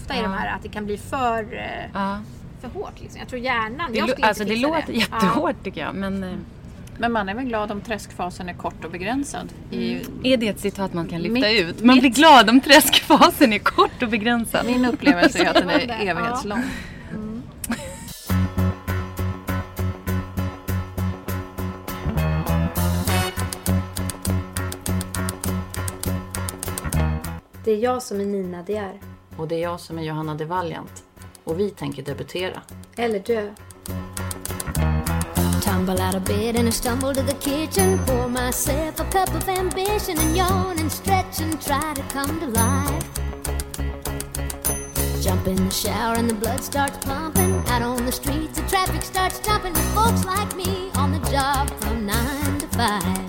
ofta i de här att det kan bli för, eh, Ja. för hårt. Liksom. Jag tror hjärnan... Det, jag skulle alltså, inte det fixa låter jättehårt tycker jag. Men eh, Men man är väl glad om träskfasen är kort och begränsad. I, är det ett citat man kan lyfta Mitt- ut? Man blir glad om träskfasen är kort och begränsad. min upplevelse är att den är evighetslång. Det är jag som är Nina De är. Och det är jag som är Johanna de Valiant. Och vi tänker debutera. Eller dö. Tumble out of bed and I stumble to the kitchen. Pour myself a cup of ambition and yawn and stretch and try to come to life. Jump in the shower and the blood starts pumping. Out on the streets, the traffic starts jumping. With folks like me on the job from nine to five.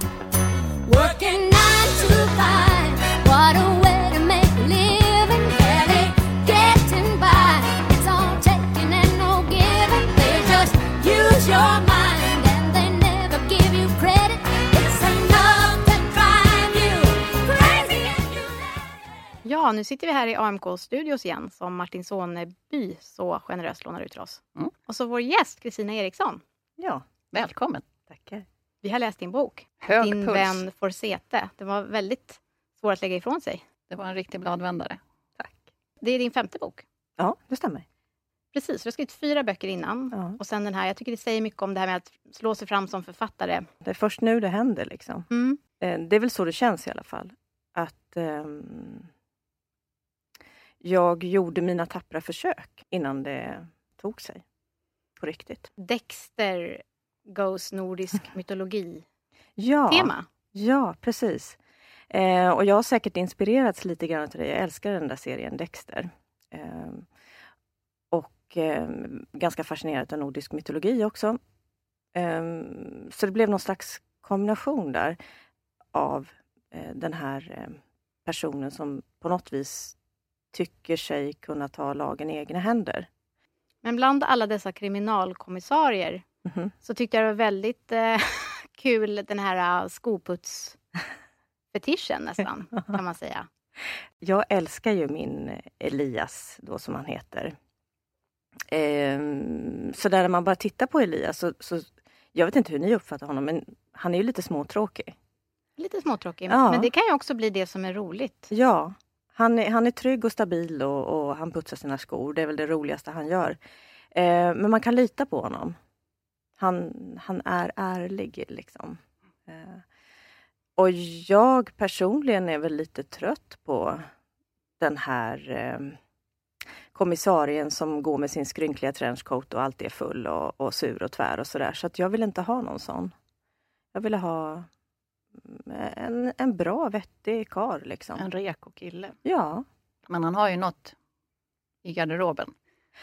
Ja, nu sitter vi här i AMK-studios igen som Martin Soneby så generöst lånar ut till oss. Mm. Och så vår gäst Kristina Eriksson. Ja, välkommen. Tackar. Vi har läst din bok, Hög Din puls. vän Forsete. Det var väldigt svårt att lägga ifrån sig. Det var en riktig bladvändare. Tack. Det är din femte bok. Ja, det stämmer. Precis, du har skrivit fyra böcker innan. Ja. Och sen den här, jag tycker det säger mycket om det här med att slå sig fram som författare. Det är först nu det händer. Liksom. Mm. Eh, Det är väl så det känns i alla fall. Att ehm, jag gjorde mina tappra försök innan det tog sig. På riktigt. Dexter goes nordisk mytologi-tema. Ja, ja precis. Eh, och jag har säkert inspirerats lite grann till det. Jag älskar den där serien Dexter. Eh, och eh, ganska fascinerad av nordisk mytologi också. Eh, så det blev någon slags kombination där av eh, den här eh, personen som på något vis tycker sig kunna ta lagen i egna händer. Men bland alla dessa kriminalkommissarier Mhm. så tyckte jag det var väldigt eh, kul den här uh, skoputs-fetischen nästan, kan man säga. Jag älskar ju min Elias, då som han heter. Ehm, så där när man bara tittar på Elias, så, så, jag vet inte hur ni uppfattar honom, men han är ju lite småtråkig. Lite småtråkig, Ja. men det kan ju också bli det som är roligt. Ja, han är, han är trygg och stabil och, och han putsar sina skor. Det är väl det roligaste han gör. Eh, men man kan lita på honom. Han, han är ärlig liksom. Eh, och jag personligen är väl lite trött på den här eh, kommissarien som går med sin skrynkliga trenchcoat och alltid är full och, och sur och tvär och sådär. Så att jag vill inte ha någon sån. Jag ville ha en, en bra, vettig karl liksom. En reko kille. Ja, Men han har ju något i garderoben.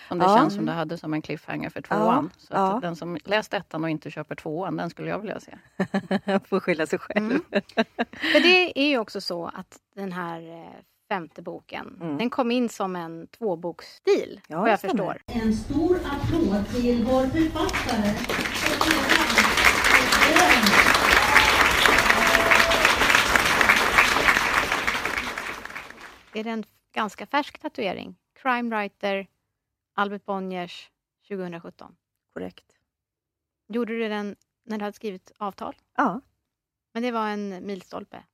Som det Ja. känns som det hade som en cliffhanger för tvåan. Så ja. att den som läst ettan och inte köper tvåan, den skulle jag vilja se. får skylla sig själv. Mm. För det är ju också så att den här eh, femte boken, Mm. den kom in som en tvåboksstil, Ja, vad jag förstår. En stor applåd till vår författare. Är det en ganska färsk tatuering? Crime Writer, Albert Bonniers, 2017. Korrekt. Gjorde du den när du hade skrivit avtal? Ja. Men det var en milstolpe,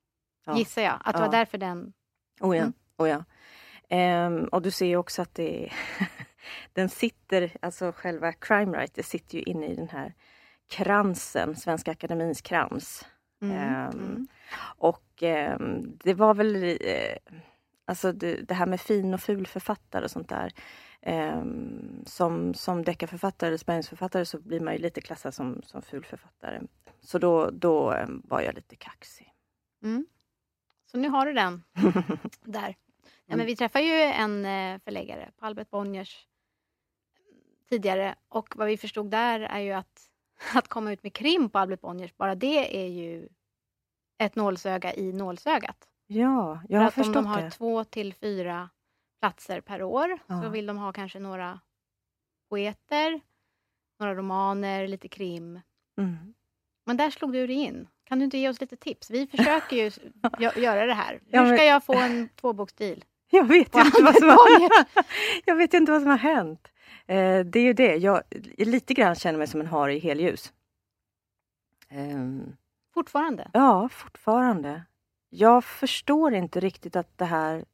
ja. gissar jag. Att det Ja. var därför den... Oh ja. Mm. Oh ja. Ehm, och du ser ju också att det den sitter, alltså själva crime writer sitter ju inne i den här kransen, Svenska Akademins krans. Mm. Ehm, Mm. Och ehm, det var väl, eh, alltså det, det här med fin och ful författare och sånt där. ehm, som som deckarförfattare eller spänningsförfattare så blir man ju lite klassad som, som ful författare. Så då, då ehm, var jag lite kaxig. Mm. Så nu har du den där. Ja, men vi träffade ju en eh, förläggare på Albert Bonniers tidigare och vad vi förstod där är ju att, att komma ut med krim på Albert Bonniers, bara det är ju ett nålsöga i nålsögat. Ja, jag har att om förstått de har det. två till fyra platser per år så Ja. vill de ha kanske några poeter, några romaner, lite krim. Mm. Men där slog du dig in. Kan du inte ge oss lite tips? Vi försöker ju gö- göra det här. Hur ska jag få en tvåboksstil? Jag vet ju inte vad som har, jag vet inte vad som har hänt. Eh, det är ju det, jag lite grann känner mig som en hare i helljus. Ehm, Fortfarande? ja, fortfarande. Jag förstår inte riktigt att det här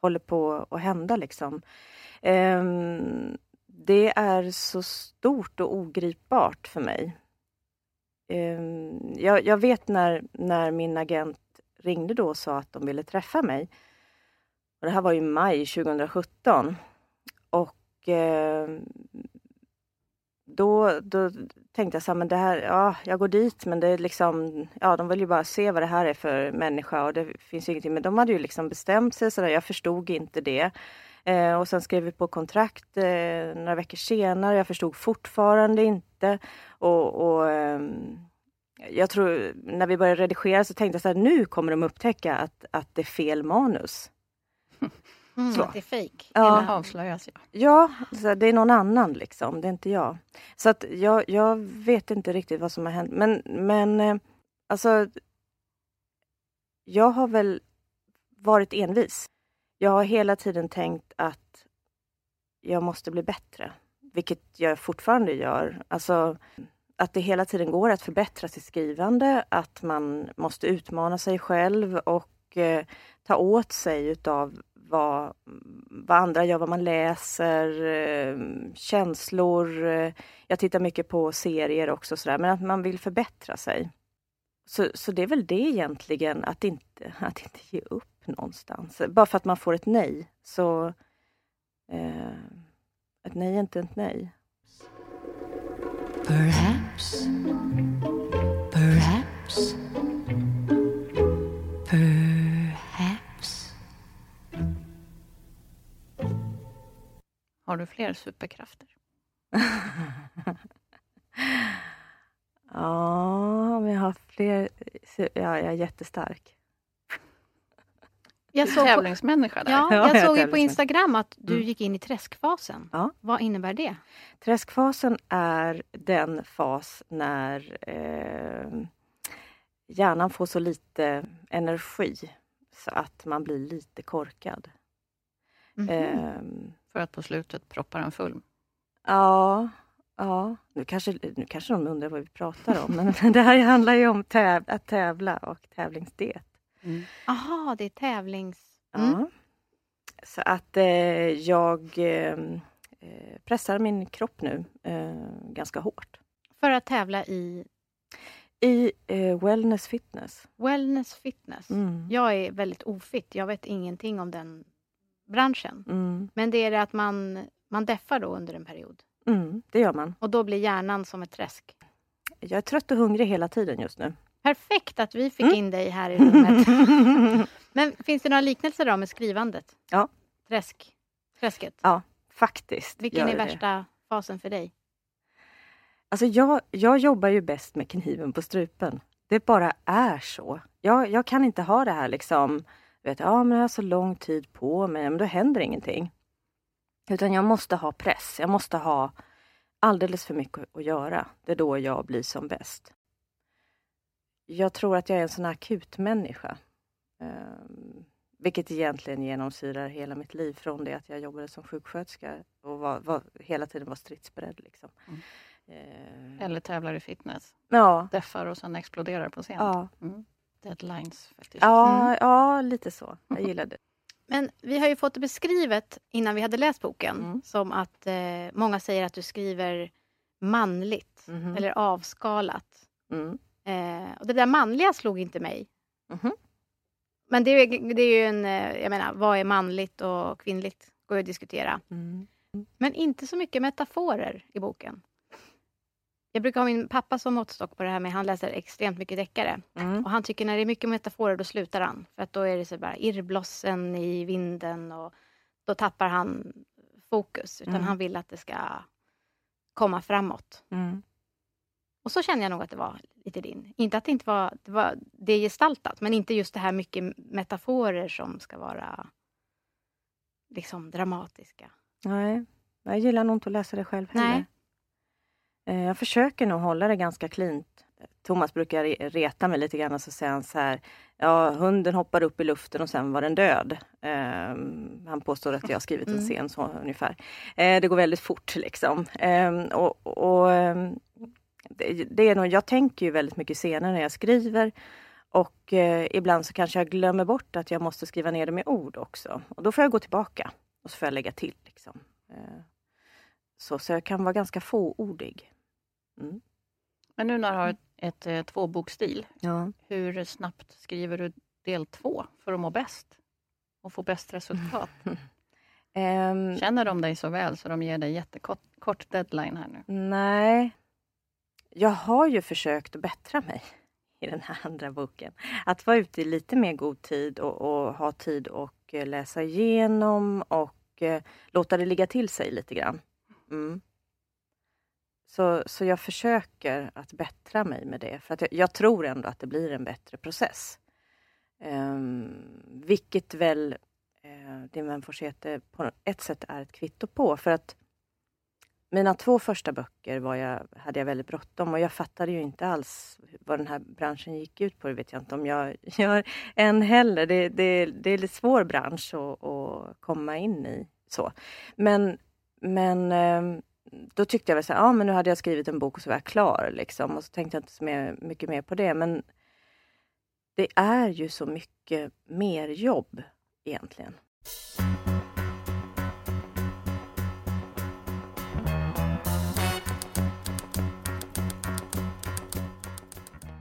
håller på att hända liksom. Um, det är så stort och ogripbart för mig. Um, jag, jag vet när, när min agent ringde då och sa att de ville träffa mig. Och det här var i maj 2017. Och um, då, då tänkte jag så här, men det här, ja, jag går dit men det är liksom, ja de vill ju bara se vad det här är för människa och det finns ju ingenting. Men de hade ju liksom bestämt sig så där, jag förstod inte det. Eh, och sen skrev vi på kontrakt eh, några veckor senare, jag förstod fortfarande inte. Och, och eh, jag tror, när vi började redigera så tänkte jag så här, nu kommer de upptäcka att, att det är fel manus. Mm, Så. att det är fejk. Ja. Det avslöjas ja. Ja, så det är någon annan liksom, det är inte jag. Så att jag, jag vet inte riktigt vad som har hänt. Men, men eh, alltså, jag har väl varit envis. Jag har hela tiden tänkt att jag måste bli bättre, vilket jag fortfarande gör. Alltså, att det hela tiden går att förbättra sitt skrivande, att man måste utmana sig själv och eh, ta åt sig utav vad, vad andra gör, vad man läser, eh, känslor. Jag tittar mycket på serier också, så där, men att man vill förbättra sig. Så, så det är väl det egentligen, att inte, att inte ge upp någonstans. Bara för att man får ett nej, så... Eh, ett nej är inte ett nej. Perhaps, perhaps. Har du fler superkrafter? ja, men jag har fler... Ja, jag är jättestark. Jag såg tävlingsmänniska där. ja, Ja, jag jag såg ju på. Instagram att du Mm. gick in i träskfasen. Ja. Vad innebär det? Träskfasen är den fas när eh, hjärnan får så lite energi så att man blir lite korkad. Mhm. Ehm, För att på slutet proppa den full. ja, ja. Nu, kanske, nu kanske de undrar vad vi pratar om, men det här handlar ju om täv att tävla och tävlingsdiet. Aha, det är tävlings... Mm. Ja. Så att eh, jag eh, eh, pressar min kropp nu eh, ganska hårt. För att tävla i I eh, wellness fitness. wellness fitness. Mm. Jag är väldigt ofit. Jag vet ingenting om den branschen. Mm. Men det är det att man, man deffar då under en period. Mm, det gör man. Och då blir hjärnan som ett träsk. Jag är trött och hungrig hela tiden just nu. Perfekt att vi fick Mm. in dig här i rummet. Men finns det några liknelser då med skrivandet? Ja. Träsk. Träsket. Ja, faktiskt. Vilken är det. värsta fasen för dig? Alltså jag, jag jobbar ju bäst med kniven på strupen. Det bara är så. Jag, jag kan inte ha det här liksom, vet, ja men jag har så lång tid på mig, men då händer ingenting. Utan jag måste ha press, jag måste ha alldeles för mycket att göra. Det är då jag blir som bäst. Jag tror att jag är en sån akutmänniska. Um, vilket egentligen genomsyrar hela mitt liv från det att jag jobbade som sjuksköterska och var, var, hela tiden var stridsberedd. Liksom. Mm. Eh, Eller tävlar i fitness. Ja, Deffar och sen exploderar på scen. ja, Mm. Deadlines. fetisch. ja, Mm. ja, lite så. Jag gillar det. Men vi har ju fått det beskrivet innan vi hade läst boken Mm. som att eh, många säger att du skriver manligt Mhm. eller avskalat. Mm. Eh, och det där manliga slog inte mig. Mhm. Men det är, det är ju en, eh, jag menar, vad är manligt och kvinnligt? går ju att diskutera. Mm. Men inte så mycket metaforer i boken. Jag brukar ha min pappa som måttstock på det här med, han läser extremt mycket deckare. Mm. Och han tycker när det är mycket metaforer då slutar han. För att då är det så bara irrblossen i vinden och då tappar han fokus. Utan Mm. han vill att det ska komma framåt. Mm. Och så känner jag nog att det var lite din. Inte att det inte var det, var, det är gestaltat, men inte just det här mycket metaforer som ska vara liksom dramatiska. Nej, jag gillar nog inte att läsa det själv heller. Nej. Eh, Jag försöker nog hålla det ganska cleant Thomas brukar re- reta mig lite grann och så säger han så här, ja hunden hoppar upp i luften och sen var den död. Ehm, han påstår att jag har skrivit en Mm. scen så ungefär. Eh, det går väldigt fort liksom. Ehm, och, och, ehm, det, det är nog, jag tänker ju väldigt mycket scener när jag skriver. Och eh, ibland så kanske jag glömmer bort att jag måste skriva ner det med ord också. Och då får jag gå tillbaka och så får jag lägga till. Liksom. Eh, så, så jag kan vara ganska fåordig. Mm. Men nu när du har ett, ett eh, tvåboksstil, Ja. hur snabbt skriver du del två för att må bäst? Och få bäst resultat? Ehm, Känner de dig så väl så de ger dig jättekort kort deadline här nu? Nej. Jag har ju försökt att bättra mig i den här andra boken. Att vara ute i lite mer god tid och, och ha tid och eh, läsa igenom och eh, låta det ligga till sig lite grann. Mm. Så, så jag försöker att bättra mig med det, för att jag, jag tror ändå att det blir en bättre process. Um, vilket väl uh, Din vän Forsete på ett sätt är ett kvitto på, för att mina två första böcker var jag, hade jag väldigt bråttom och jag fattade ju inte alls vad den här branschen gick ut på. Det vet jag inte om jag gör än heller. Det, det, det är en svår bransch att, att komma in i. så. Men, men ehm, då tyckte jag väl så här, ja men nu hade jag skrivit en bok och så var jag klar. Liksom. Och så tänkte jag inte så mer, mycket mer på det. Men det är ju så mycket mer jobb egentligen.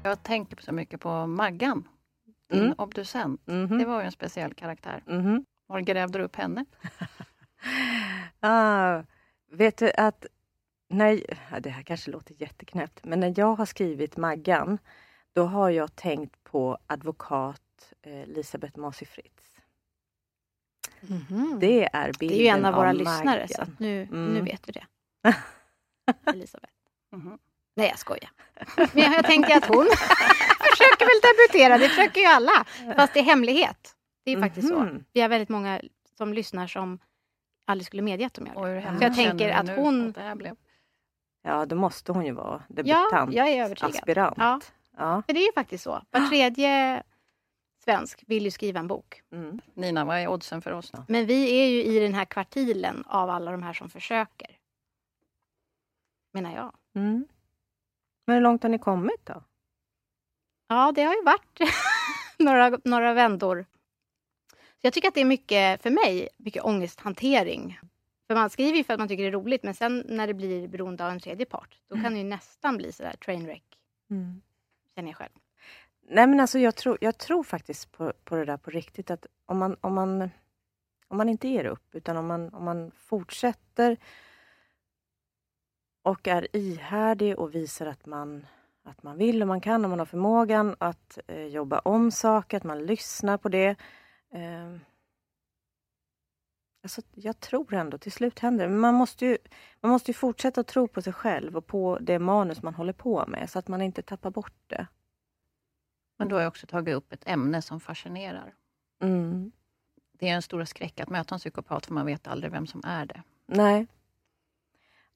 Jag tänker så mycket på Maggan, din Mm. obducent. Mhm. Det var ju en speciell karaktär. Mhm. Var grävde du upp henne? Ah, vet du att... Nej, ja, det här kanske låter jätteknäppt, men när jag har skrivit Maggan, då har jag tänkt på advokat eh, Elisabeth Masi Fritz. Mhm. Det är Det bilden är ju en av våra Maggan. lyssnare, så att nu, Mm. nu vet du det. Elisabeth. Mhm. Nej, jag skojar. Men jag, tänkte att hon försöker väl debutera, det försöker ju alla. Fast det är hemlighet. Det är faktiskt så. Mhm. Vi har väldigt många som lyssnar som aldrig skulle om jag Och hur det. hemskt Så jag tänker att hon... det här blev? Ja, då måste hon ju vara Ja, debutant, jag är övertygad. aspirant. Ja. Ja. För det är ju faktiskt så. Var tredje svensk vill ju skriva en bok. Mm. Nina, vad är oddsen för oss? Men vi är ju i den här kvartilen av alla de här som försöker. Menar jag. Mm. Men hur långt har ni kommit då? Ja, det har ju varit några, några vändor. Jag tycker att det är mycket, för mig, mycket ångesthantering. För man skriver ju för att man tycker det är roligt, men sen när det blir beroende av en tredje part, då kan det ju nästan bli sådär trainwreck, Mm. känner jag själv. Nej men alltså jag tror, jag tror faktiskt på, på det där på riktigt att om man, om man, om man inte ger upp utan om man, om man fortsätter och är ihärdig och visar att man, att man vill och man kan och man har förmågan att eh, jobba om saker, att man lyssnar på det. Eh, alltså, jag tror ändå till slut händer det. Men man måste, ju, man måste ju fortsätta att tro på sig själv och på det manus man håller på med så att man inte tappar bort det. Men du har ju också tagit upp ett ämne som fascinerar. Mm. Det är en stora skräck att möta en psykopat, för man vet aldrig vem som är det. Nej.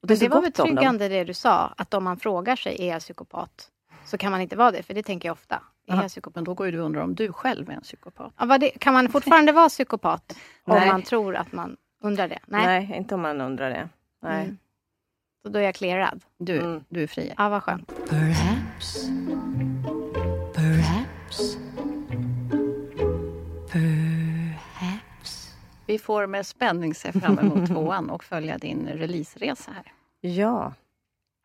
Så det var betryggande det du sa, att om man frågar sig, är jag psykopat? Så kan man inte vara det, för det tänker jag ofta. Är psykopat? Men då går ju du och undrar om du själv är en psykopat. Ja, det, kan man fortfarande vara psykopat om Nej. man tror att man undrar det? Nej. Nej. inte om man undrar det. Nej. Mm. Så då är jag clearad. Du, Mm. du är fri. Ja, vad skönt. Perhaps. Perhaps. Perhaps. Vi får med spänning se fram emot tvåan och följa din releaseresa här. Ja,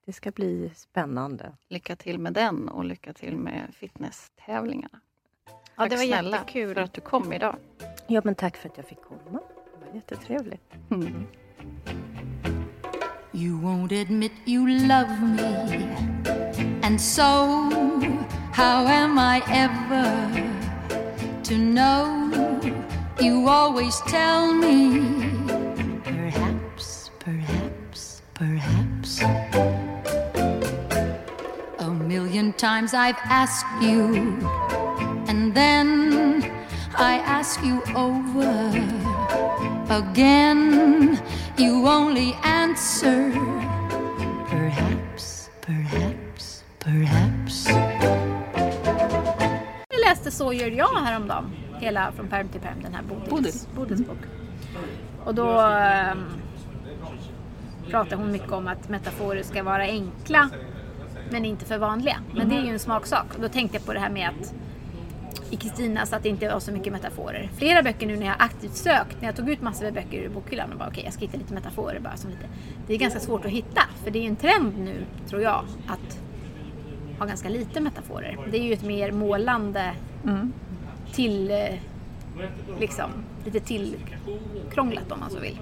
det ska bli spännande. Lycka till med den och lycka till med fitnesstävlingarna. Ja, Tack det var snälla jättekul. för att du kom idag. Ja, men tack för att jag fick komma. Det var jättetrevligt. Mm. You won't admit you love me. And so, how am I ever to know? You always tell me. Million times I've asked you, and then I ask you over again. You only answer, perhaps, perhaps, perhaps. läste Så gör jag häromdagen. Hela Från perm till perm, den här Bodils, Bodil. Bodils bok. Och då ehm, pratar hon mycket om att metaforer ska vara enkla men inte för vanliga. Men det är ju en smaksak. Och då tänkte jag på det här med att i Kristinas att det inte var så mycket metaforer. Flera böcker nu när jag aktivt sökt, när jag tog ut massor med böcker ur bokhyllan och bara okej jag ska hitta lite metaforer bara som lite. Det är ganska svårt att hitta för det är en trend nu tror jag att ha ganska lite metaforer. Det är ju ett mer målande till eh, liksom lite tillkrånglat om man så vill.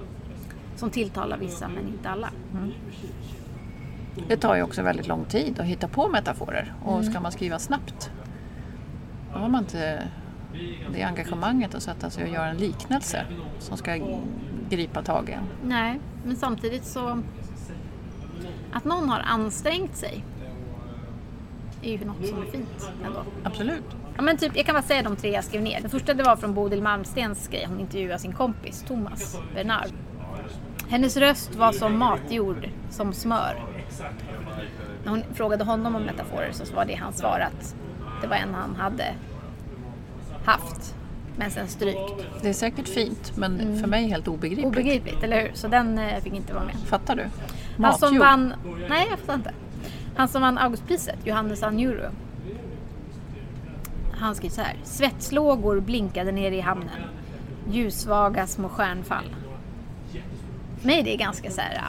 Som tilltalar vissa men inte alla. Det tar ju också väldigt lång tid att hitta på metaforer och Mm. ska man skriva snabbt då har man inte det engagemanget att sätta sig och göra en liknelse som ska gripa tag i en. Nej, men samtidigt så att någon har ansträngt sig är ju något som är fint ändå. Absolut. Ja, men typ, jag kan bara säga de tre jag skrev ner. Den första det var från Bodil Malmstens grej. Hon intervjuade sin kompis Thomas Bernard. Hennes röst var som matjord, som smör. När hon frågade honom om metaforer så var det hans svar att det var en han hade haft, men sen strykt. Det är säkert fint men för mig helt obegripligt. Obegripligt, eller hur? Så den eh, fick inte vara med. Fattar du? Han som Matjord. vann... Nej, jag fattar inte. Han som vann Augustpriset, Johannes Anjuru. Han skrev så här. Svetslågor blinkade nere i hamnen. Ljussvaga små stjärnfall. mig det är ganska så här...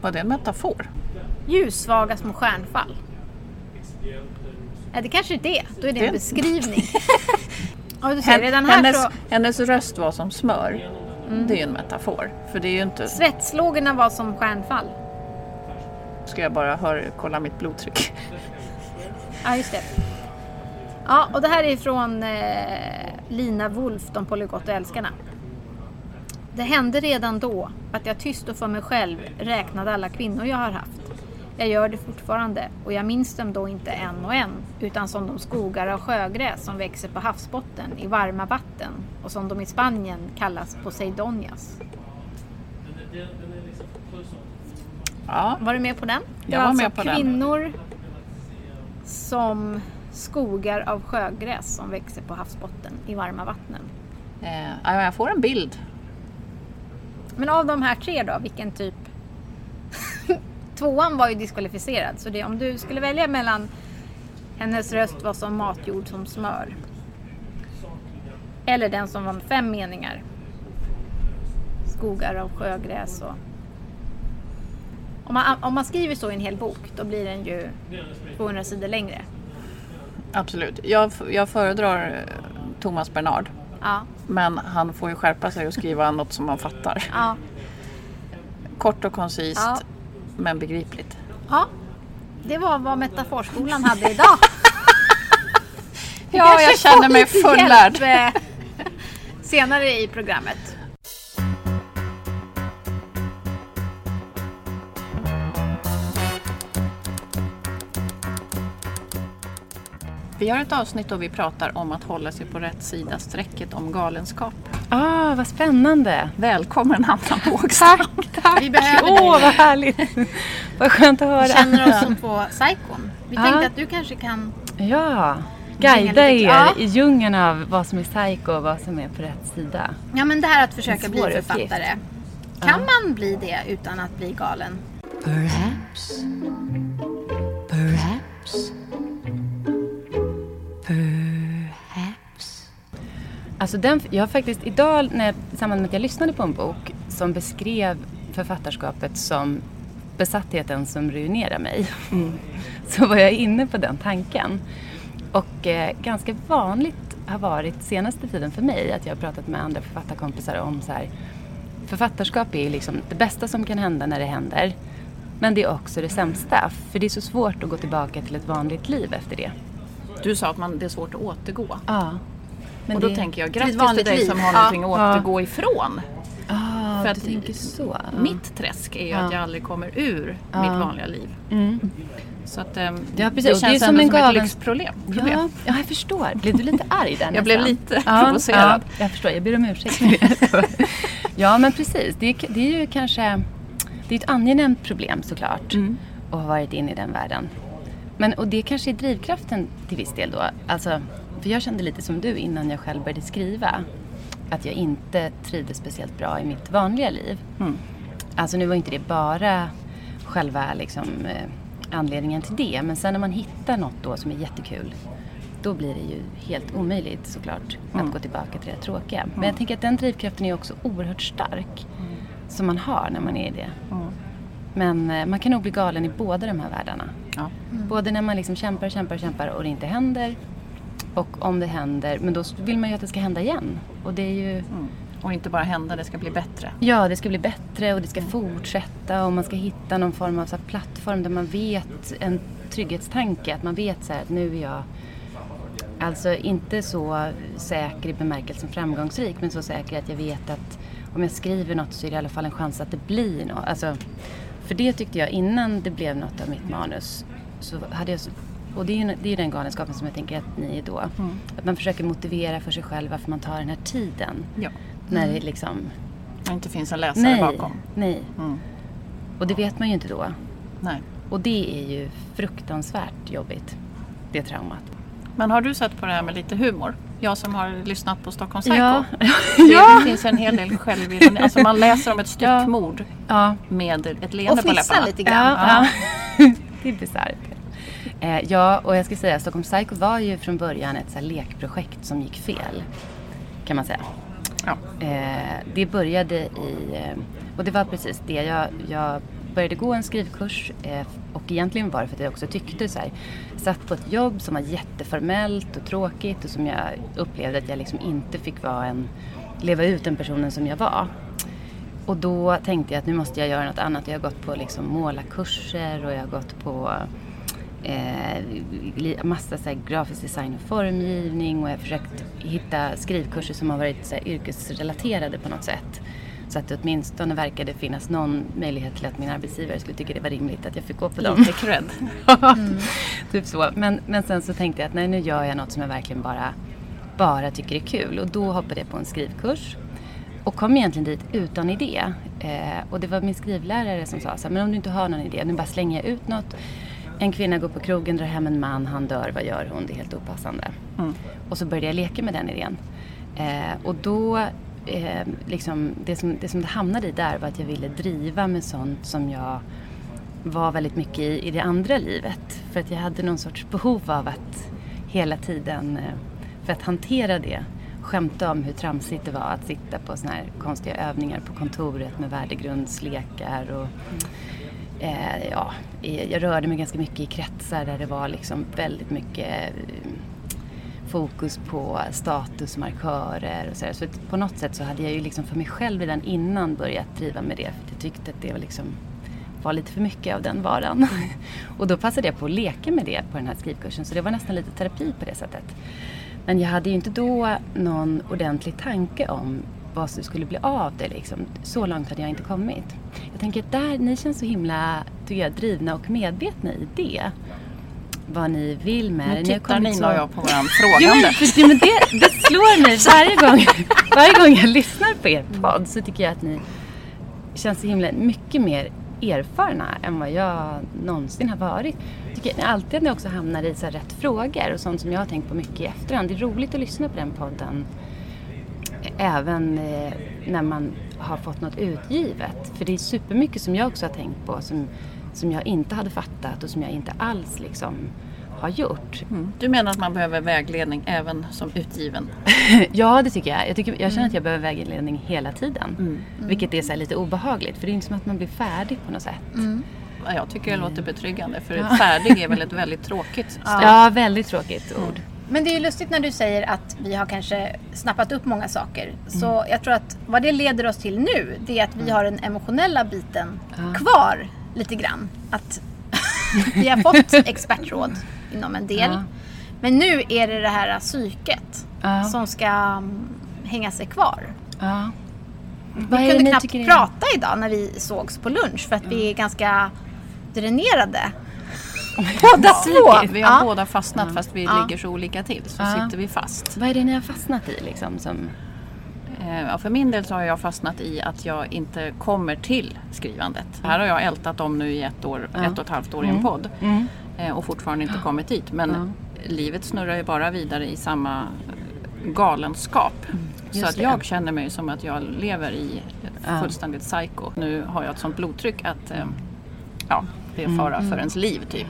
Var det en metafor? Ljussvaga små stjärnfall. Nej, det kanske inte är. Då är det en beskrivning. Ja, du ser, redan här hennes, så... Mm. hennes röst var som smör. Det är ju en metafor. För det är ju inte... Svetslågorna var som stjärnfall. Ska jag bara höra, kolla mitt blodtryck? Ja, just det. Ja, och det här är från eh, Lina Wolf, De polygotta älskarna. Det hände redan då att jag tyst och för mig själv räknade alla kvinnor jag har haft. Jag gör det fortfarande och jag minns dem då inte en och en utan som de skogar av sjögräs som växer på havsbotten i varma vatten och som de i Spanien kallas Poseidonias. Ja, Var du med på den? Det Jag var var alltså med på den. kvinnor som skogar av sjögräs som växer på havsbotten i varma vattnen. eh, ja, jag får en bild. Men av de här tre då, vilken typ? Tvåan var ju diskvalificerad så det, om du skulle välja mellan hennes röst var som matjord som smör. Eller den som var med fem meningar. Skogar av sjögräs och... Om man, om man skriver så i en hel bok då blir den ju 200 sidor längre. Absolut. Jag, jag föredrar Thomas Bernard. Ja, Men han får ju skärpa sig och skriva något som man fattar. ja, Kort och koncist, Ja. men begripligt. ja. Det var vad Metaforskolan hade idag. Ja, jag känner mig fullärd. eh, Senare i programmet. Vi har ett avsnitt då vi pratar om att hålla sig på rätt sida strecket om galenskap. Ah, vad spännande! Välkommen Anna Bågström. Tack, tack! Vi behöver Åh, dig. vad härligt! vad skönt att höra. känner oss som på Psykon. Vi Ja. tänkte att du kanske kan... Ja, guida er Ja. i djungeln av vad som är psycho och vad som är på rätt sida. Ja men det här att försöka bli författare. Kan man bli det utan att bli galen? Perhaps. Perhaps. Perhaps. Alltså den, jag har faktiskt idag, när jag, i samband med att jag lyssnade på en bok som beskrev författarskapet som besattheten som ruinerar mig, så var jag inne på den tanken. Och eh, ganska vanligt har varit senaste tiden för mig att jag har pratat med andra författarkompisar om så här, författarskap är liksom det bästa som kan hända när det händer. Men det är också det sämsta, för det är så svårt att gå tillbaka till ett vanligt liv efter det. Du sa att man, det är svårt att återgå. Ja. Men och då det... tänker jag ett grattis till dig liv. som har Ja. någonting att återgå ifrån. Ah, För att så. Mitt träsk är ju att jag aldrig kommer ur mitt vanliga liv. Mm. Så att, ehm, Ja, precis. det Och det är känns som ändå en som ett galen- lyxproblem. Problem. Ja, ja, jag förstår. Blev du lite arg där Jag blev lite ja, provocerad. Ja, jag förstår. Jag ber om ursäkt ja, men precis. Det är, det är ju kanske... Det är ett angenämt problem såklart. Mm. Och ha varit inne i den världen. Men, och det kanske är drivkraften till viss del då. Alltså, för jag kände lite som du innan jag själv började skriva. Att jag inte trivdes speciellt bra i mitt vanliga liv. Mm. Alltså nu var inte det bara själva liksom, eh, anledningen till det. Men sen när man hittar något då som är jättekul. Då blir det ju helt omöjligt såklart Mm. att gå tillbaka till det tråkiga. Men jag tänker att den drivkraften är också oerhört stark. Som man har när man är i det. Mm. Men eh, man kan nog bli galen i båda de här världarna. Ja. Både när man liksom kämpar och kämpar och kämpar och det inte händer. Och om det händer, men då vill man ju att det ska hända igen. Och det är ju, Mm. Och inte bara hända, det ska bli bättre. ja det ska bli bättre och det ska fortsätta och man ska hitta någon form av så plattform där man vet en trygghetstanke. Att man vet så här att nu är jag Alltså inte så säker i bemärkelsen framgångsrik men så säker att jag vet att om jag skriver något så är det i alla fall en chans att det blir något. Alltså, för det tyckte jag innan det blev något av mitt manus. Så hade jag så, och det är ju det är den galenskapen som jag tänker att ni är då. Att man försöker motivera för sig själv varför man tar den här tiden. Ja. När det liksom... Det inte finns en läsare Nej, bakom. nej. Mm. Och det vet man ju inte då. Nej. Och det är ju fruktansvärt jobbigt. Det traumat. Men har du sett på det här med lite humor? Jag som har lyssnat på Stockholm Psycho. Ja. Det finns en hel del självironi. Alltså man läser om ett Ja. styckmord Ja. med ett leende Och på fnissar läpparna. lite grann. Ja, ja. det är bisarrt. Eh, ja, och jag ska säga Stockholm Psycho var ju från början ett så här lekprojekt som gick fel. Kan man säga. Ja. Eh, det började i, eh, och det var precis det. Jag, jag började gå en skrivkurs eh, och egentligen var det för att jag också tyckte så här. Satt på ett jobb som var jätteformellt och tråkigt och som jag upplevde att jag liksom inte fick vara en, leva ut den personen som jag var. Och då tänkte jag att nu måste jag göra något annat. Jag har gått på liksom målarkurser och jag har gått på eh, massa så här, grafisk design och formgivning och jag har försökt hitta skrivkurser som har varit så här, yrkesrelaterade på något sätt. Så att det åtminstone verkade finnas någon möjlighet till att min arbetsgivare skulle tycka det var rimligt att jag fick gå på dem. Lite cred. typ så. Men, men sen så tänkte jag att nej, nu gör jag något som jag verkligen bara, bara tycker är kul. Och då hoppade jag på en skrivkurs. Och kom egentligen dit utan idé. Eh, och det var min skrivlärare som sa så här, men om du inte har någon idé, nu bara slänger jag ut något. En kvinna går på krogen, drar hem en man, han dör, vad gör hon? Det är helt opassande. Mm. Och så började jag leka med den idén. Eh, och då, eh, liksom, det, som, det som det hamnade i där var att jag ville driva med sånt som jag var väldigt mycket i, i det andra livet. För att jag hade någon sorts behov av att hela tiden, eh, för att hantera det, skämta om hur tramsigt det var att sitta på såna här konstiga övningar på kontoret med värdegrundslekar och eh, ja, jag rörde mig ganska mycket i kretsar där det var liksom väldigt mycket eh, fokus på statusmarkörer och sådär. Så på något sätt så hade jag ju liksom för mig själv redan innan börjat driva med det. För jag tyckte att det var liksom var lite för mycket av den varan. Och då passade jag på att leka med det på den här skrivkursen. Så det var nästan lite terapi på det sättet. Men jag hade ju inte då någon ordentlig tanke om vad som skulle bli av det. Liksom. Så långt hade jag inte kommit. Jag tänker att där, ni känns så himla tycker jag, drivna och medvetna i det. Vad ni vill med det. Nu tittar Nina och jag på varandra Jo, frågande. men, för, men det, det slår mig varje gång, varje gång jag lyssnar på er podd så tycker jag att ni känns så himla mycket mer erfarna än vad jag någonsin har varit. Jag tycker alltid att ni också hamnar i så rätt frågor och sånt som jag har tänkt på mycket i efterhand. Det är roligt att lyssna på den podden även eh, när man har fått något utgivet. För det är supermycket som jag också har tänkt på som, som jag inte hade fattat och som jag inte alls liksom har gjort. Mm. Du menar att man behöver vägledning även som utgiven? Ja, det tycker jag. Jag, tycker, jag känner att jag behöver vägledning hela tiden. Vilket är så här lite obehagligt för det är inte som att man blir färdig på något sätt. Ja, Jag tycker det låter betryggande för färdig är väl ett väldigt tråkigt ställe. Ja, väldigt tråkigt ord. Men det är ju lustigt när du säger att vi har kanske snappat upp många saker. Så jag tror att vad det leder oss till nu, det är att vi har den emotionella biten kvar lite grann. Att vi har fått expertråd inom en del. Ja. Men nu är det det här psyket Ja. som ska mm, hänga sig kvar. Ja. Vi kunde knappt prata idag när vi sågs på lunch för att vi är ganska dränerade. Båda två! Vi har Ja. båda fastnat fast vi Ja. ligger så olika till. Så Ja. sitter vi fast. Vad är det ni har fastnat i liksom? Som... Eh, Ja, för min del så har jag fastnat i att jag inte kommer till skrivandet. Här har jag ältat om nu i ett, år, Ja. ett och ett halvt år i en podd. Mm. eh, och fortfarande inte kommit dit. Men livet snurrar ju bara vidare i samma galenskap. Så Mm, just att det. jag känner mig som att jag lever i ett Ja. fullständigt psycho. Nu har jag ett sånt blodtryck att eh, ja, det är Mm. fara för ens liv typ.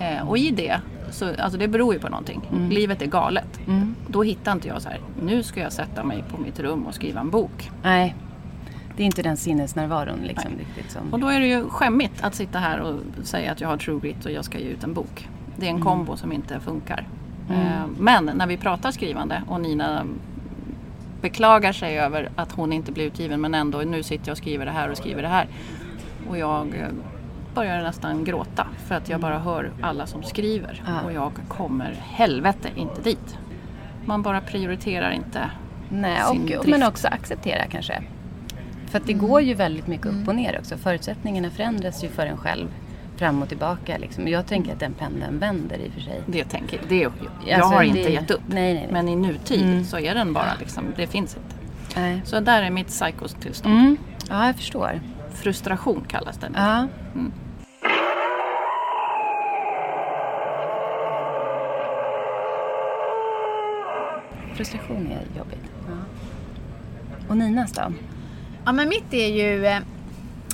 Eh, och i det, så, alltså det beror ju på någonting. Livet är galet. Mm. Då hittar inte jag så här, nu ska jag sätta mig på mitt rum och skriva en bok. Nej, det är inte den sinnesnärvaron liksom riktigt som... Och då är det ju skämmigt att sitta här och säga att jag har true grit och jag ska ge ut en bok. Det är en kombo som inte funkar. Eh, Men när vi pratar skrivande och Nina beklagar sig över att hon inte blir utgiven men ändå nu sitter jag och skriver det här och skriver det här. Och jag eh, börjar nästan gråta för att jag bara hör alla som skriver Ja. och jag kommer helvete inte dit. Man bara prioriterar inte Nej, sin och, drift. men också acceptera kanske. För att det går ju väldigt mycket upp och ner också. Förutsättningarna förändras ju för en själv fram och tillbaka. Liksom. Jag tänker att den pendeln vänder i och för sig. Det tänker det, jag. Jag Alltså, har det- inte gett upp. Nej, nej, nej. Men i nutid Mm. så är den bara liksom, det finns inte. Nej. Så där är mitt psykostillstånd. Mm. Ja, jag förstår. Frustration kallas det. Ja. Mm. Frustration är jobbigt. Ja. Och Ninas då? Ja men mitt är ju... eh,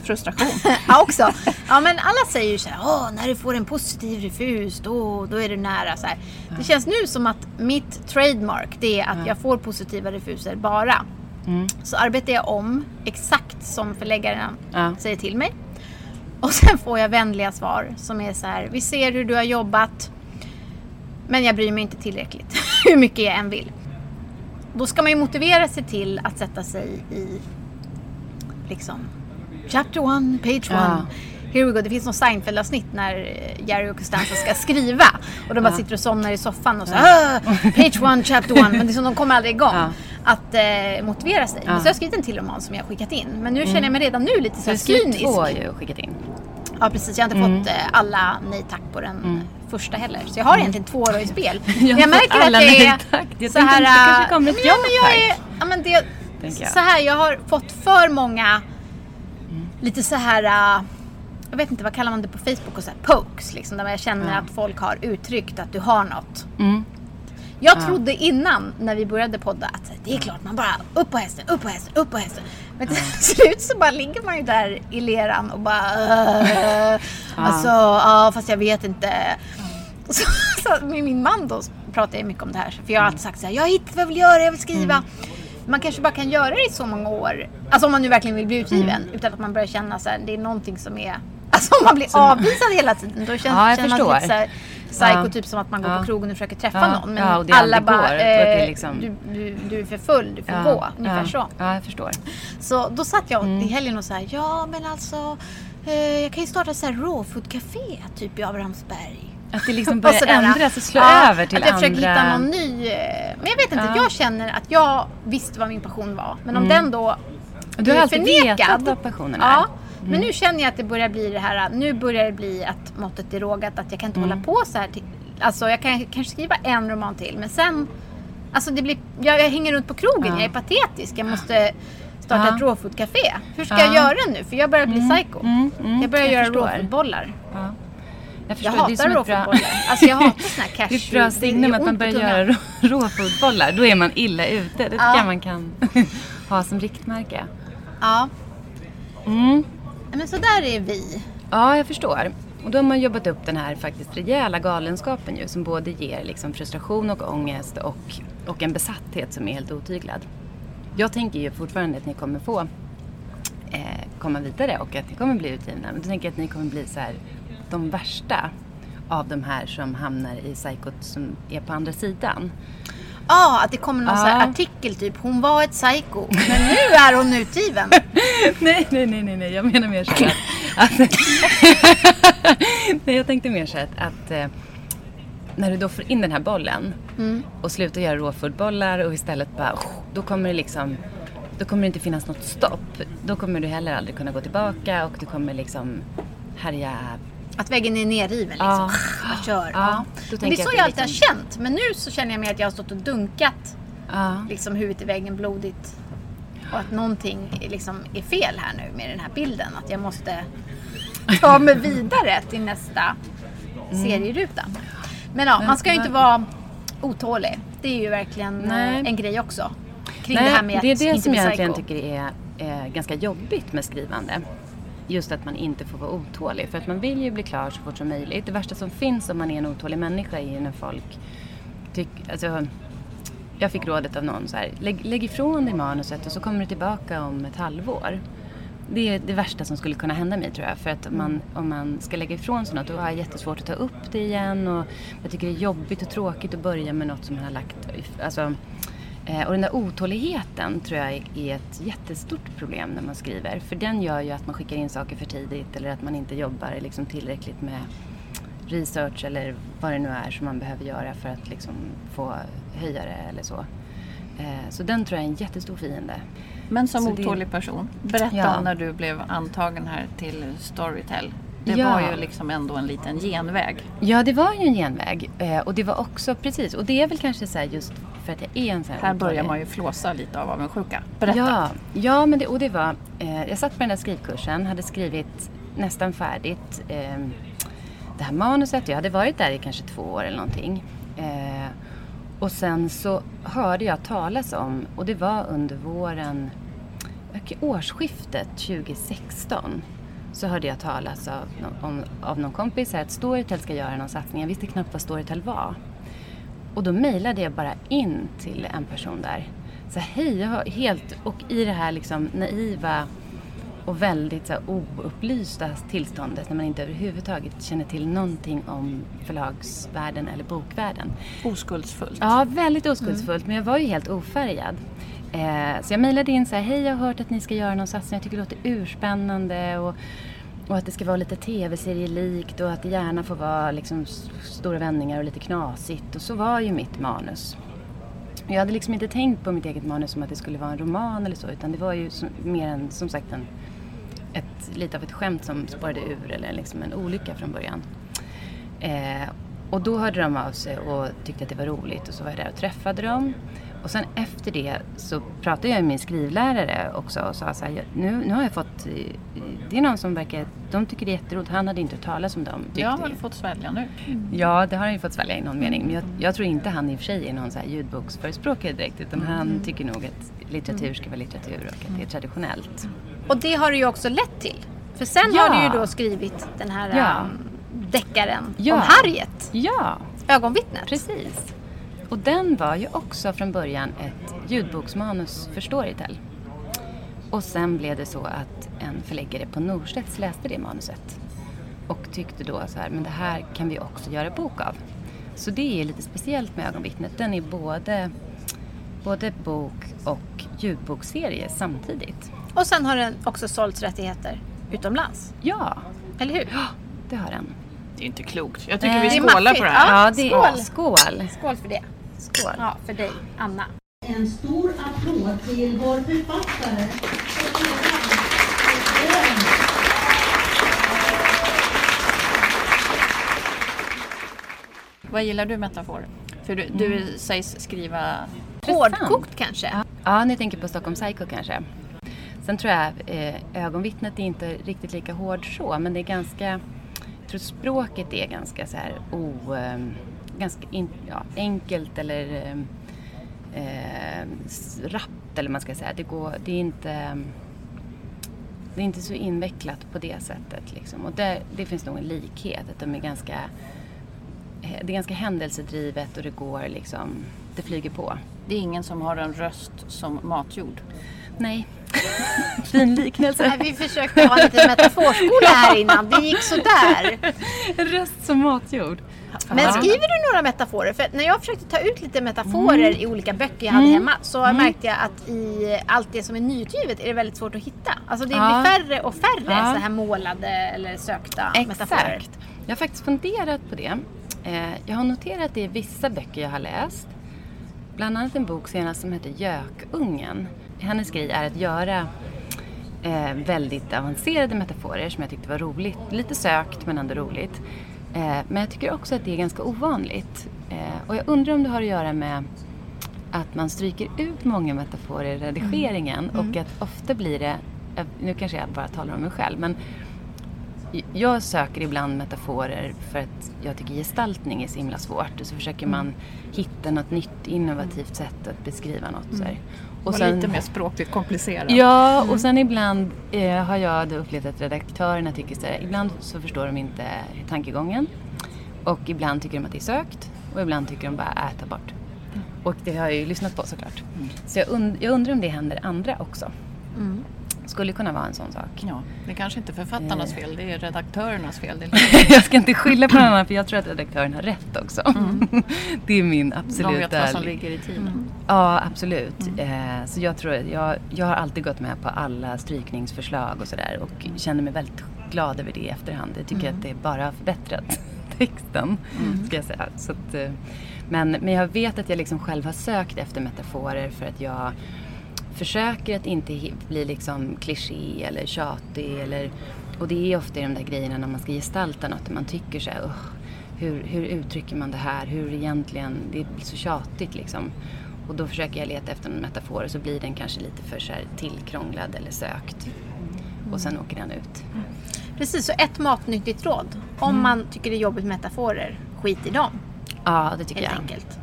Frustration. Ja också. Ja men alla säger ju så här, när du får en positiv refus då, då är du nära. Så här. Det känns nu som att mitt trademark det är att jag får positiva refuser bara. Mm. Så arbetar jag om exakt som förläggaren Ja. säger till mig. Och sen får jag vänliga svar som är så här, vi ser hur du har jobbat. Men jag bryr mig inte tillräckligt. hur mycket jag än vill. Då ska man ju motivera sig till att sätta sig i liksom Chapter one, page Ja. one. Here we go. Det finns något Seinfeld-avsnitt när eh, Jerry och Costanza ska skriva. Och de bara sitter och somnar i soffan och så "Ah, Page one, chapter one. Men det är som de kommer aldrig igång. Ja. Att eh, motivera sig. Men så har jag skrivit en till roman som jag har skickat in. Men nu känner jag mig redan nu lite så Du här har skrivit cynisk. två ju skickat in. Ja precis, jag har inte fått eh, alla nej tack på den första heller. Så jag har egentligen två år i spel. Men Jag jag märker att det är. Jag så här... det kanske kommer ett ja men jag är, ja, men det, jag. Så här, jag har fått för många lite så här... äh, jag vet inte, vad kallar man det på Facebook? Och så här, pokes, liksom, där jag känner att folk har uttryckt att du har något. Mm. Jag trodde innan, när vi började podda, att det är klart man bara upp på hästen, upp på hästen, upp på hästen. Men till slut så bara ligger man ju där i leran och bara uh, Alltså, ja fast jag vet inte. Och Så, så med min man då pratar jag mycket om det här. För jag har alltid sagt så här, jag har hittat vad jag vill göra, jag vill skriva. Man kanske bara kan göra det i så många år. Alltså om man nu verkligen vill bli utgiven. Utan att man börjar känna så här, det är någonting som är... Alltså om man blir avvisad hela tiden. Då känns, Ja, jag känner man lite så här, psycho, Ja. typ som att man går Ja. på krogen och försöker träffa Ja, någon. Men alla bara, eh, liksom- du, du, du är för full, du får gå. Ungefär så. Ja, jag förstår. Så då satt jag Mm. i helgen och sa ja men alltså eh, jag kan ju starta så här raw food café typ i Abrahamsberg. Att det liksom Och börjar ändras och slå Ja, över till att jag andra... försöker hitta någon ny. eh, Men jag vet inte, Ja. jag känner att jag visste vad min passion var. Men om Mm. den då Du har alltid förnekad. vetat vad passionen är. Ja, men nu känner jag att det börjar bli det här, nu börjar det bli att måttet är rågat, att jag kan inte Mm. hålla på så här. Till, alltså jag kan kanske skriva en roman till, men sen, alltså det blir, jag, jag hänger runt på krogen, Ja. jag är patetisk, jag måste starta Ja. ett rawfood-café. Hur ska Ja. jag göra nu? För jag börjar bli psycho. Mm, mm, jag börjar göra förstår. Jag, Jag förstår, hatar ett bra... rawfood-bollar. Alltså jag hatar såna här cash. Det är ett bra signum att man börjar göra rå- råfoodbollar. Då är man illa ute. Det tycker Ja. jag man kan ha som riktmärke. Ja, Mm. men så där är vi. Ja, jag förstår. Och då har man jobbat upp den här faktiskt rejäla galenskapen ju som både ger liksom frustration och ångest och, och en besatthet som är helt otyglad. Jag tänker ju fortfarande att ni kommer få eh, komma vidare och att ni kommer bli utgivna. Men då tänker jag att ni kommer bli så här, de värsta av de här som hamnar i psykot som är på andra sidan. Ja, att det kommer någon här artikel typ, hon var ett psycho, men nu är hon utgiven. nej, nej, nej, nej, nej, jag menar mer så här att... att nej, jag tänkte mer så här att, att eh, när du då får in den här bollen Mm. och slutar göra råfodbollar och istället bara, då kommer det liksom då kommer det inte finnas något stopp. Då kommer du heller aldrig kunna gå tillbaka och du kommer liksom härja. Att väggen är nerriven liksom. Ja. Bara kör. Ja, Ja. det är jag så jag det alltid har liksom- känt. Men nu så känner jag mer att jag har stått och dunkat Ja, liksom huvudet i väggen blodigt. Och att någonting liksom är fel här nu med den här bilden. Att jag måste ta mig vidare till nästa serierutan. Men ja, man ska ju inte vara otålig. Det är ju verkligen Nej. eh, en grej också. Kring Nej, det här med att det är det som jag egentligen tycker är eh, ganska jobbigt med skrivande. Just att man inte får vara otålig. För att man vill ju bli klar så fort som möjligt. Det värsta som finns om man är en otålig människa är ju när folk tycker... Alltså, jag fick rådet av någon så här, lägg, lägg ifrån dig manuset och så kommer du tillbaka om ett halvår. Det är det värsta som skulle kunna hända mig tror jag. För att om man, om man ska lägga ifrån sig något då har jag jättesvårt att ta upp det igen. Och jag tycker det är jobbigt och tråkigt att börja med något som man har lagt... Alltså, och den där otåligheten tror jag är ett jättestort problem när man skriver. För den gör ju att man skickar in saker för tidigt eller att man inte jobbar liksom tillräckligt med research eller vad det nu är som man behöver göra för att liksom få höja det eller så. Eh, Så den tror jag är en jättestor fiende. Men som Så det- otålig person, berätta Ja. om när du blev antagen här till Storytel. Det Ja. var ju liksom ändå en liten genväg. Ja, det var ju en genväg. Eh, Och det var också, precis, och det är väl kanske så just för att jag är en sån här Här börjar man ju flåsa lite av avundsjuka. Berätta. Ja, ja men det, och det var, eh, jag satt på den där skrivkursen, hade skrivit nästan färdigt eh, det här manuset. Jag hade varit där i kanske två år eller någonting. Eh, och sen så hörde jag talas om, och det var under våren, årsskiftet 2016, så hörde jag talas av, om, av någon kompis här att Storytel ska göra någon satsning. Jag visste knappt vad Storytel var. Och då mejlade jag bara in till en person där. Så hej, jag har helt, och i det här liksom naiva och väldigt så här, oupplysta tillståndet när man inte överhuvudtaget känner till någonting om förlagsvärlden eller bokvärlden. Oskuldsfullt. Ja, väldigt oskuldsfullt, men jag var ju helt ofärgad. Eh, så jag mejlade in så här, hej jag har hört att ni ska göra någon satsning, jag tycker det låter urspännande och, och att det ska vara lite tv-serielikt och att det gärna får vara liksom stora vändningar och lite knasigt. Och så var ju mitt manus. Jag hade liksom inte tänkt på mitt eget manus som att det skulle vara en roman eller så, utan det var ju som, mer än, som sagt en, ett, lite av ett skämt som spårade ur eller liksom en olycka från början. Eh, och då hörde de av sig och tyckte att det var roligt och så var jag där och träffade dem. Och sen efter det så pratade jag med min skrivlärare också och sa så här, nu, nu har jag fått, det är någon som verkar, de tycker det är jätteroligt, han hade inte hört talas om dem. Jag har väl fått svälja nu. Ja, det har han ju fått svälja i någon mening. Men jag, jag tror inte han i och för sig är någon så här ljudboksförespråkare direkt. Utan han tycker nog att litteratur ska vara litteratur och att det är traditionellt. Och det har du ju också lett till. För sen Ja. har du ju då skrivit den här Ja. um, deckaren Ja. om Harriet, Ja, ögonvittnet. precis. Och den var ju också från början ett ljudboksmanus för Storytel. Och sen blev det så att en förläggare på Norstedts läste det manuset. Och tyckte då så här, men det här kan vi också göra bok av. Så det är lite speciellt med Ögonvittnet. Den är både, både bok och ljudbokserie samtidigt. Och sen har den också sålts rättigheter utomlands. Ja, Eller hur? det har den. Det är inte klokt. Jag tycker Nej. vi Det är skålar på det här. Ja, Ja, det är skål. skål. Skål för det. Skål. Ja, för dig, Anna. En stor applåd till vår författare. Vad gillar du metafor? För du, du sägs skriva... Hårdkokt kanske? Ja, ni tänker på Stockholm Psycho kanske. Sen tror jag eh, ögonvittnet är inte riktigt lika hård så, men det är ganska... Jag tror språket är ganska så här o... Eh, ganska in, ja, enkelt eller eh, eh, rappt eller man ska säga. Det, går, det är inte... Det är inte så invecklat på det sättet. Liksom. Och där, det finns nog en likhet. Att de är ganska, eh, det är ganska händelsedrivet och det går liksom... Det flyger på. Det är ingen som har en röst som matjord. Nej. fin liknelse. Vi försökte ha lite metaforskola här innan. Det gick sådär. Röst som matjord. Men skriver du några metaforer? För när jag försökte ta ut lite metaforer i olika böcker jag hade hemma så märkte jag att i allt det som är nyutgivet är det väldigt svårt att hitta. Alltså det Ja. blir färre och färre Ja. så här målade eller sökta metaforer. Exakt. Jag har faktiskt funderat på det. Eh, jag har noterat det i vissa böcker jag har läst. Bland annat en bok senast som heter Gökungen. Hennes grej är att göra eh, väldigt avancerade metaforer som jag tyckte var roligt. Lite sökt men ändå roligt. Eh, men jag tycker också att det är ganska ovanligt. Eh, och jag undrar om det har att göra med att man stryker ut många metaforer i redigeringen och att ofta blir det, eh, nu kanske jag bara talar om mig själv, men jag söker ibland metaforer för att jag tycker gestaltning är så himla svårt. Och så försöker man hitta något nytt innovativt sätt att beskriva något. Så här. Och lite mer språkligt komplicerat. Ja, och sen ibland eh, har jag upplevt att redaktörerna tycker så här, ibland så förstår de inte tankegången. Och ibland tycker de att det är sökt och ibland tycker de bara, äh, ta bort. Och det har jag ju lyssnat på såklart. Så jag, und- jag undrar om det händer andra också. Skulle kunna vara en sån sak. Ja, det är kanske inte är författarnas fel, det är redaktörernas fel. Är jag ska inte skylla på någon annan för jag tror att redaktören har rätt också. det är min de absoluta... vet vad som ligger i tiden. Ja, absolut. Eh, så jag tror att jag, jag har alltid gått med på alla strykningsförslag och sådär och känner mig väldigt glad över det i efterhand. Jag tycker att det bara har förbättrat texten, ska jag säga. Så att, eh, men, men jag vet att jag liksom själv har sökt efter metaforer för att jag försöker att inte bli liksom kliché eller tjatig eller och det är ofta i de där grejerna när man ska gestalta något där man tycker så här, "Ugh, hur, hur uttrycker man det här? Hur egentligen, det blir så tjatigt liksom. Och då försöker jag leta efter en metafor och så blir den kanske lite för så här tillkrånglad eller sökt. Och sen åker den ut. Precis, så ett matnyttigt råd. Om man tycker det är jobbigt med metaforer, skit i dem. Ja, det tycker Helt jag. enkelt.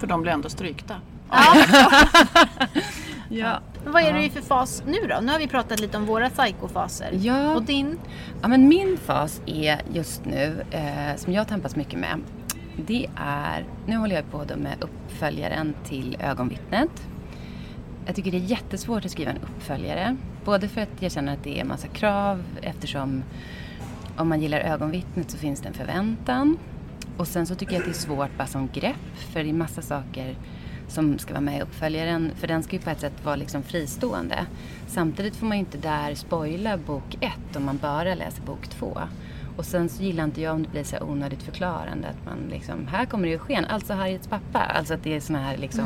För de blir ändå strykta. Ja. Men vad är du i för fas nu då? Nu har vi pratat lite om våra psykofaser. Ja. Och din? Ja, men min fas är just nu, eh, som jag tampas mycket med, det är, nu håller jag på med uppföljaren till ögonvittnet. Jag tycker det är jättesvårt att skriva en uppföljare. Både för att jag känner att det är massa krav eftersom om man gillar ögonvittnet så finns det en förväntan. Och sen så tycker jag att det är svårt bara som grepp för det är massa saker som ska vara med i uppföljaren. För den ska ju på ett sätt vara liksom fristående. Samtidigt får man ju inte där spoila bok ett om man bara läser bok två. Och sen så gillar inte jag om det blir så onödigt förklarande. Att man liksom, här kommer det ju sken, alltså Harriets pappa. Alltså att det är såna här liksom,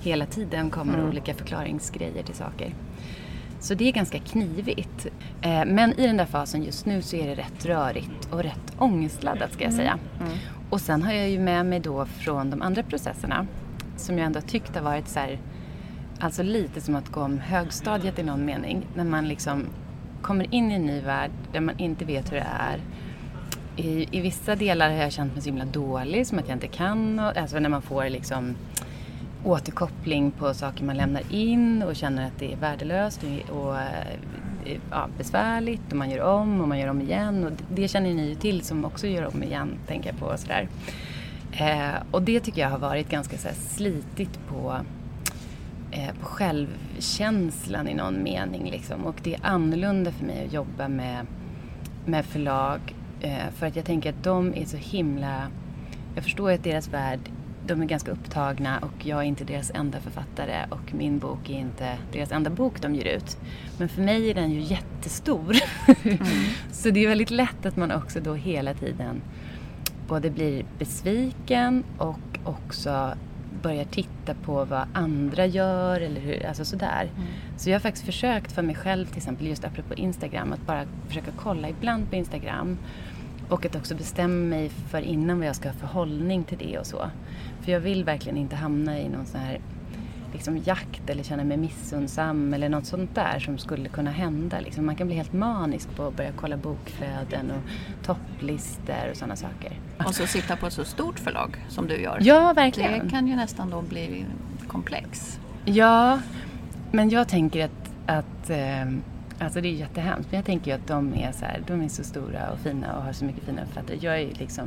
hela tiden kommer olika förklaringsgrejer till saker. Så det är ganska knivigt. Eh, Men i den där fasen just nu så är det rätt rörigt och rätt ångestladdat ska jag säga. Och sen har jag ju med mig då från de andra processerna som jag ändå tyckt har varit så här, alltså lite som att gå om högstadiet i någon mening. När man liksom kommer in i en ny värld där man inte vet hur det är. I, I vissa delar har jag känt mig så himla dålig, som att jag inte kan. Och, alltså när man får liksom återkoppling på saker man lämnar in och känner att det är värdelöst och, och eh, ja, besvärligt och man gör om och man gör om igen. Och det- det känner ni ju till som också gör om igen, tänker jag på. Och, sådär. Eh, och det tycker jag har varit ganska så här, slitigt på, eh, på självkänslan i någon mening. Liksom. Och det är annorlunda för mig att jobba med, med förlag eh, för att jag tänker att de är så himla... Jag förstår att deras värld de är ganska upptagna och jag är inte deras enda författare och min bok är inte deras enda bok de ger ut. Men för mig är den ju jättestor. Så det är väldigt lätt att man också då hela tiden både blir besviken och också börjar titta på vad andra gör eller hur, alltså sådär. Så jag har faktiskt försökt för mig själv till exempel just apropå Instagram att bara försöka kolla ibland på Instagram och att också bestämma mig för innan vad jag ska ha för hållning till det och så. För jag vill verkligen inte hamna i någon sån här liksom jakt eller känna mig missundsam eller något sånt där som skulle kunna hända. Liksom man kan bli helt manisk på att börja kolla bokflöden och topplistor och sådana saker. Och så sitta på ett så stort förlag som du gör. Ja, verkligen. Det kan ju nästan då bli komplex. Ja, men jag tänker att, att eh, alltså det är jättehemskt, men jag tänker ju att de är så här, de är så stora och fina och har så mycket fina författare. Jag är liksom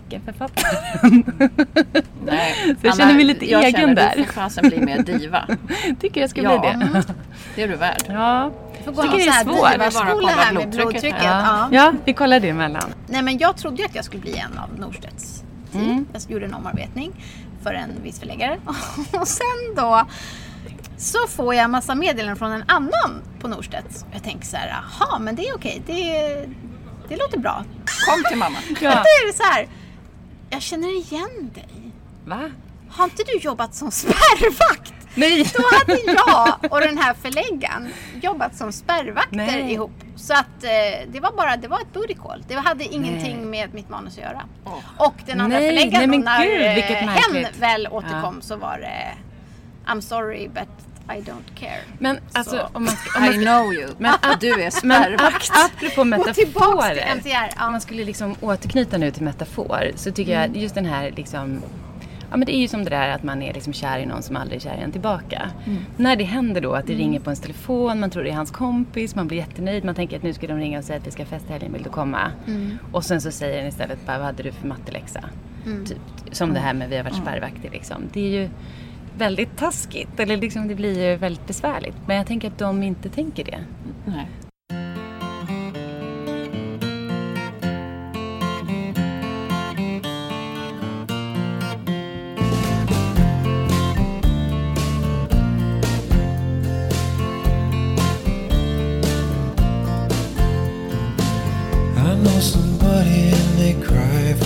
deckarförfattaren. Nej, Så jag känner mig lite jag egen känner där. Du får fasen bli mer diva. Tycker jag ska Ja. bli det. Det är du värd. Ja, får gå tycker det är svårt. kolla här med blodtrycket. Ja. Ja, vi kollar det emellan. Nej men jag trodde ju att jag skulle bli en av Norstedts team. Mm. Jag gjorde en omarbetning för en viss förläggare. Och sen då så får jag massa meddelanden från en annan på Norstedts. Jag tänker så här, jaha men det är okej, det, det låter bra. Kom till mamma. Då är det så här, jag känner igen dig. Va? Har inte du jobbat som spärrvakt? Nej! Då hade jag och den här förläggaren jobbat som spärrvakter Nej. ihop. Så att eh, det var bara, det var ett booty call. Det hade ingenting Nej. med mitt manus att göra. Åh. Och den andra förläggaren, när gud, eh, hen väl återkom så var det I'm sorry but I don't care. Men alltså Så. om man ska... Om man I know you. Men- du är spärrvakt. ap- apropå tillbaks till metaforer. MTR. Om Ja. man skulle liksom återknyta nu till metafor så tycker Mm. jag just den här liksom Ja men det är ju som det där att man är liksom kär i någon som aldrig är kär i en tillbaka. Mm. När det händer då att det ringer på ens telefon, man tror det är hans kompis, man blir jättenöjd, man tänker att nu ska de ringa och säga att vi ska festa helgen, vill du komma? Mm. Och sen så säger den istället bara, vad hade du för matteläxa? Typ, som det här med vi har varit spärrvakter liksom. Det är ju väldigt taskigt, eller liksom det blir ju väldigt besvärligt. Men jag tänker att de inte tänker det. Nej. I know somebody and they cry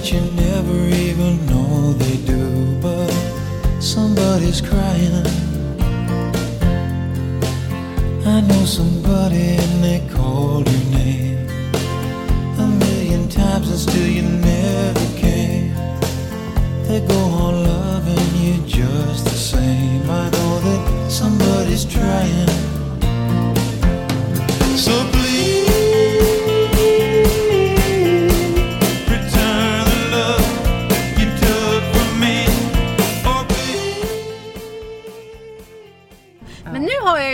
Bet you never even know they do, but somebody's crying. I know somebody and they called your name a million times and still you never came. They go on loving you just the same. I know that somebody's trying.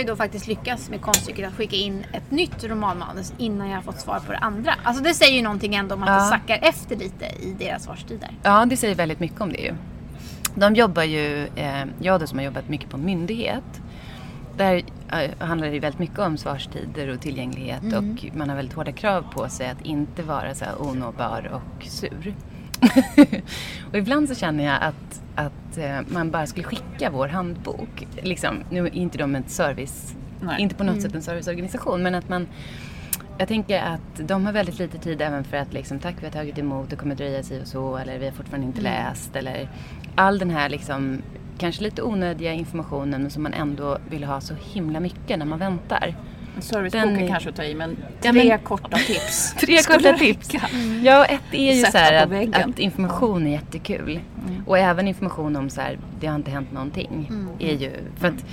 Då faktiskt lyckats med konststycket att skicka in ett nytt romanmanus innan jag har fått svar på det andra. Alltså det säger ju någonting ändå om att Ja. det sackar efter lite i deras svarstider. Ja, det säger väldigt mycket om det ju. De jobbar ju, eh, jag då som har jobbat mycket på myndighet, där eh, handlar det väldigt mycket om svarstider och tillgänglighet och man har väldigt hårda krav på sig att inte vara så här onåbar och sur. och ibland så känner jag att, att eh, man bara skulle skicka vår handbok. Liksom, nu är inte de en service, Nej. inte på något sätt en serviceorganisation, men att man jag tänker att de har väldigt lite tid även för att liksom, tack vi har tagit emot, det kommer dröja sig och så, eller vi har fortfarande inte läst, eller all den här liksom, kanske lite onödiga informationen men som man ändå vill ha så himla mycket när man väntar. En servicebok Den kanske att ta i, men Ja, tre men- korta tips. Tre korta tips. Ja, och ett är ju Sätta så här att, att information är jättekul. Och även information om så här, det har inte hänt någonting. Är ju, för att,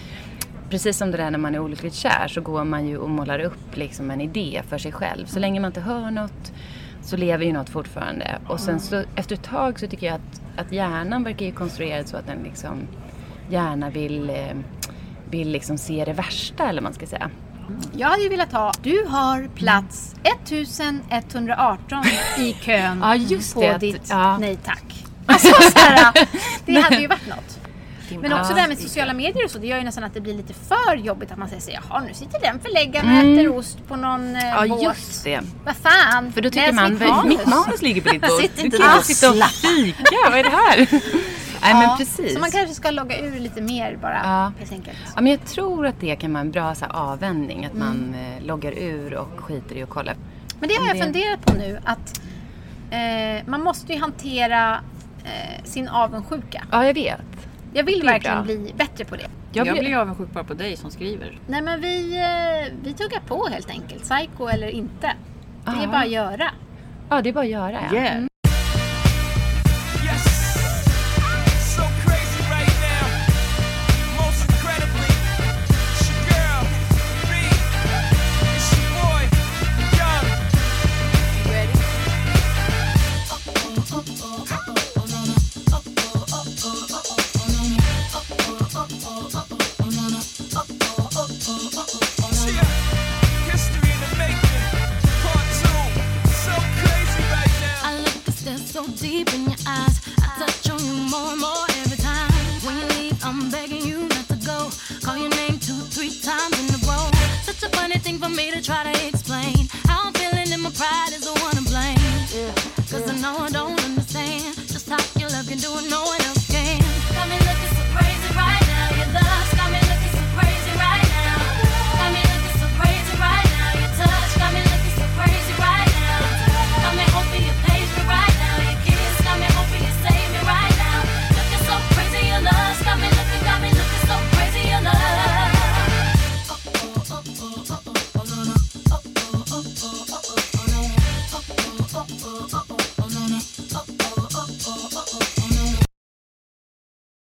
precis som det där när man är olyckligt kär så går man ju och målar upp liksom en idé för sig själv. Så länge man inte hör något så lever ju något fortfarande. Och sen så efter ett tag så tycker jag att, att hjärnan verkar ju konstruerad så att den liksom gärna vill, eh, vill liksom se det värsta eller man ska säga. Jag hade ju velat ha, du har plats 1118 i kön Ja, just på det, ditt ja. nej tack. Alltså så här, det hade ju varit något. Men också Ja. det här med sociala medier och så, det gör ju nästan att det blir lite för jobbigt att man säger så jaha nu sitter den förläggaren och Mm. äter ost på någon eh, Ja, båt. just det. Vad fan, För då tycker läs man, mitt "Vad- manus." mitt manus ligger på ditt bord. Sitt Du inte kan inte och sitta och fika, vad är det här? Nej men Ja, precis. Så man kanske ska logga ur lite mer bara Ja. helt enkelt. Ja, men jag tror att det kan vara en bra så här, avvändning. Att Mm. man eh, loggar ur och skiter i att kolla. Men det har jag Det- funderat på nu att eh, man måste ju hantera eh, sin avundsjuka. Ja, jag vet. Jag vill är verkligen bra. bli bättre på det. Jag Jag blir- avundsjuk bara på dig som skriver. Nej men vi, eh, vi tuggar på helt enkelt. Psycho eller inte. Det är Ja. bara att göra. Ja, det är bara att göra. Ja. Yeah.